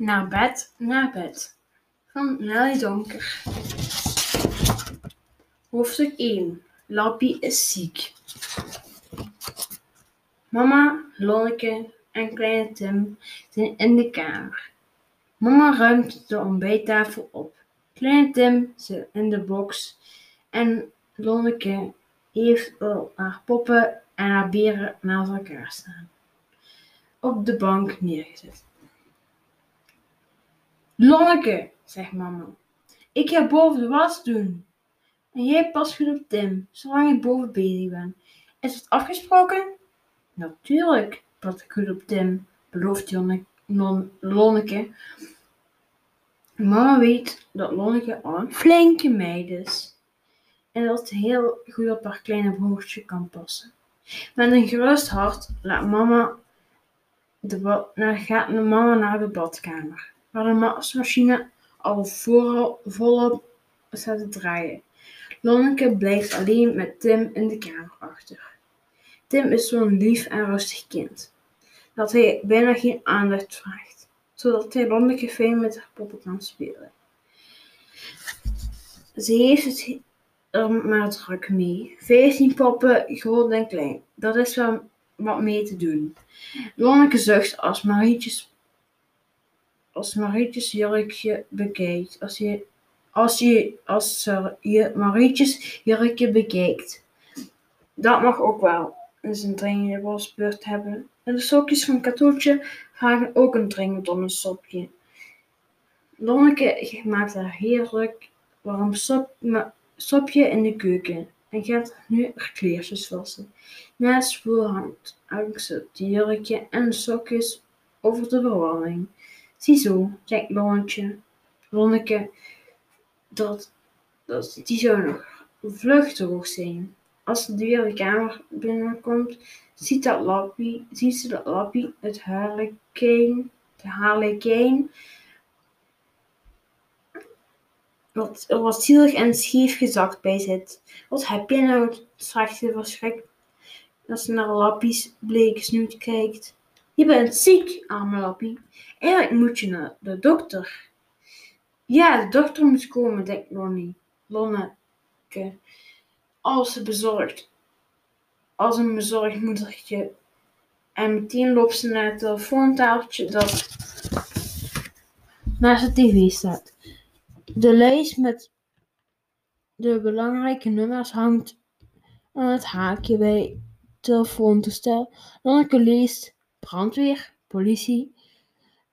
Naar bed, naar bed. Van Nelly Donker. Hoofdstuk 1. Lappie is ziek. Mama, Lonneke en kleine Tim zijn in de kamer. Mama ruimt de ontbijttafel op. Kleine Tim zit in de box en Lonneke heeft al haar poppen en haar beren naast elkaar staan. Op de bank neergezet. Lonneke, zegt mama, ik ga boven de was doen. En jij pas goed op Tim, zolang ik boven bezig ben. Is het afgesproken? Natuurlijk, pas ik goed op Tim, belooft Lonneke. Mama weet dat Lonneke al een flinke meid is. En dat ze heel goed op haar kleine broertje kan passen. Met een gerust hart laat mama de gaat mama naar de badkamer. Waar de wasmachine al volop staat te draaien. Lonneke blijft alleen met Tim in de kamer achter. Tim is zo'n lief en rustig kind. Dat hij bijna geen aandacht vraagt. Zodat hij Lonneke fijn met haar poppen kan spelen. Ze heeft het er maar druk mee. Vijftien poppen, groot en klein. Dat is wel wat mee te doen. Lonneke zucht als Marietjes als Marietjes jurkje bekijkt. Als je, als je, als je Marietjes jurkje bekijkt. Dat mag ook wel eens een dringende wasbeurt hebben. En de sokjes van Katootje vragen ook een dringend om een sopje. Lonneke maakt haar heerlijk warm sop, sopje in de keuken en gaat nu haar kleertjes wassen. Na het spoel hangt hangt ze het jurkje en de sokjes over de verwarming. Ziezo, zegt Lonnetje. Lonneke, dat, dat, die zou nog droog zijn. Als ze weer de kamer binnenkomt, ziet, dat lappie, ziet ze dat Lappie het harlekijn, de harlekijn wat, wat zielig en scheef gezakt bij zit. Wat heb je nou? ze verschrikt als ze naar Lappie's bleke snoet kijkt. Je bent ziek, arme Lappie. Eigenlijk moet je naar de dokter. Ja, de dokter moet komen, denkt Lonnie. Lonneke. Als ze bezorgd. Als een bezorgd moedertje. En meteen loopt ze naar het telefoontafeltje dat naast de tv staat. De lijst met de belangrijke nummers hangt aan het haakje bij het telefoontoestel. Lonneke leest brandweer, politie,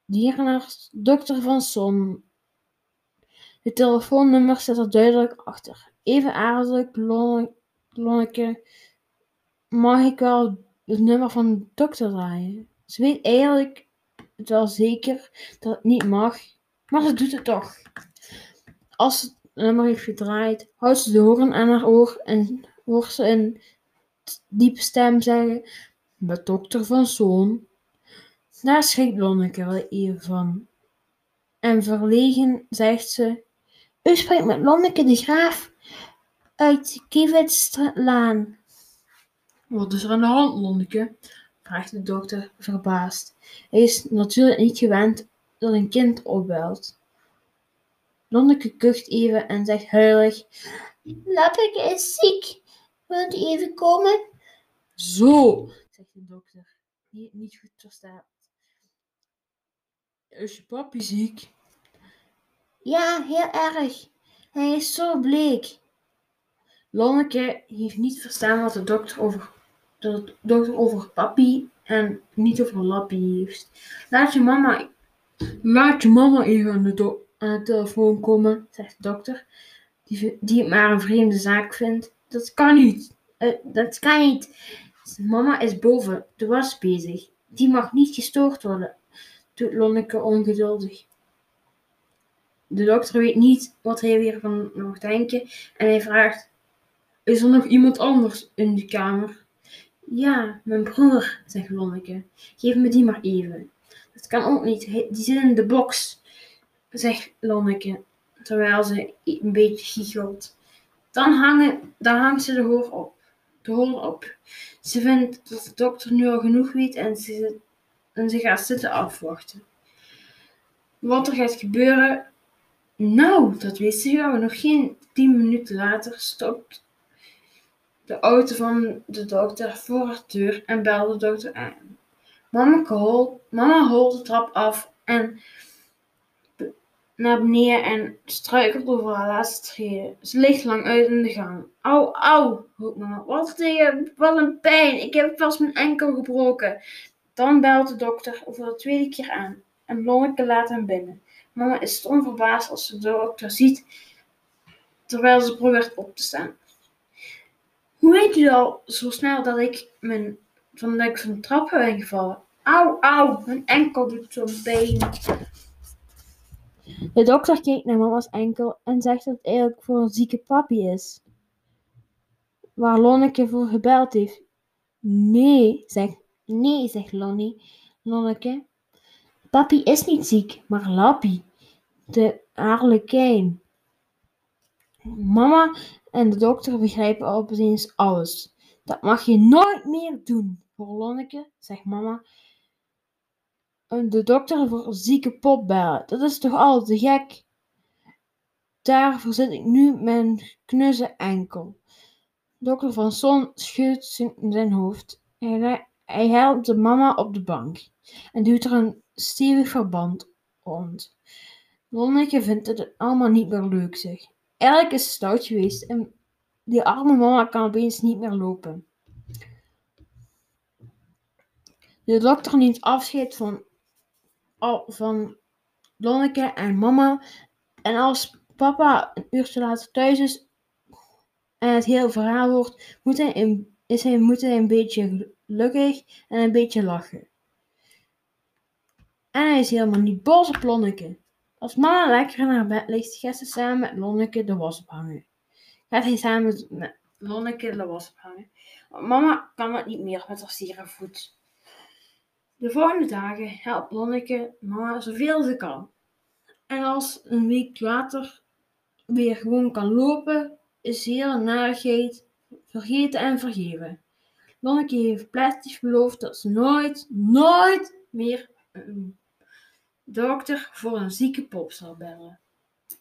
dierenarts, dokter van Son. Het telefoonnummer staat er duidelijk achter. Even aardig, Lonne- Lonneke. Mag ik wel het nummer van de dokter draaien? Ze weet eigenlijk het wel zeker dat het niet mag, maar ze doet het toch. Als ze het nummer heeft gedraaid, houdt ze de hoorn aan haar oor en hoort ze een diepe stem zeggen: Met dokter van Zoon. Daar schrikt Lonneke wel even van. En verlegen zegt ze: U spreekt met Lonneke de Graaf uit de Kiewitzlaan. Wat is er aan de hand, Lonneke? vraagt de dokter verbaasd. Hij is natuurlijk niet gewend dat een kind opbelt. Lonneke kucht even en zegt huilig: Lappeke is ziek. Wilt u even komen? Zo, zegt de dokter, die niet goed verstaat. Is je papi ziek? Ja, heel erg. Hij is zo bleek. Lonneke heeft niet verstaan wat de dokter over, de dokter over papi en niet over Lappie heeft. Laat je mama, laat je mama even aan de, do- aan de telefoon komen, zegt de dokter, die, die het maar een vreemde zaak vindt. Dat kan niet. Eh, dat kan niet. Mama is boven de was bezig. Die mag niet gestoord worden, doet Lonneke ongeduldig. De dokter weet niet wat hij weer van mag denken en hij vraagt: Is er nog iemand anders in de kamer? Ja, mijn broer, zegt Lonneke. Geef me die maar even. Dat kan ook niet, die zit in de box, zegt Lonneke, terwijl ze een beetje giechelt. Dan, hangen, dan hangt ze de hoor op. Hoor op. Ze vindt dat de dokter nu al genoeg weet en ze, en ze gaat zitten afwachten. wat er gaat gebeuren? Nou, dat wisten we maar nog geen tien minuten later stopt de auto van de dokter voor de deur en belde de dokter aan. Mama, hol, mama holt de trap af en naar beneden en struikelt over haar laatste treden. Ze ligt lang uit in de gang. Au, au, roept mama. Wat, tegen, wat een pijn. Ik heb vast mijn enkel gebroken. Dan belt de dokter voor de tweede keer aan. En Lonneke laat hem binnen. Mama is stom verbaasd als ze de dokter ziet, terwijl ze probeert op te staan. Hoe weet u al zo snel dat ik, mijn, van, dat ik van de trap ben gevallen? Au, au, mijn enkel doet zo'n pijn. De dokter kijkt naar mama's enkel en zegt dat het eigenlijk voor een zieke papi is. Waar Lonneke voor gebeld heeft. Nee, zegt, nee, zegt Lonnie. Lonneke. Papi is niet ziek, maar Lappie, de harlekijn. Mama en de dokter begrijpen opeens alles. Dat mag je nooit meer doen, voor Lonneke, zegt mama de dokter voor zieke pop bellen. Dat is toch al te gek? Daarvoor zit ik nu mijn knusse enkel. Dokter Van Son schudt zijn hoofd. Hij, hij helpt de mama op de bank en duwt er een stevig verband rond. Lonneke vindt het allemaal niet meer leuk, zeg. Eigenlijk is stout geweest en die arme mama kan opeens niet meer lopen. De dokter neemt afscheid van van Lonneke en mama. En als papa een uurtje later thuis is en het hele verhaal hoort, moet hij een, is hij, moet hij een beetje gelukkig en een beetje lachen. En hij is helemaal niet boos op Lonneke. Als mama lekker in haar bed ligt, gaat ze samen met Lonneke de was ophangen. Gaat hij samen met Lonneke de was ophangen. Mama kan het niet meer met haar zere voet. De volgende dagen helpt Lonneke mama zoveel ze kan. En als een week later weer gewoon kan lopen, is ze hele narigheid vergeten en vergeven. Lonneke heeft plastic beloofd dat ze nooit, nooit meer een dokter voor een zieke pop zal bellen.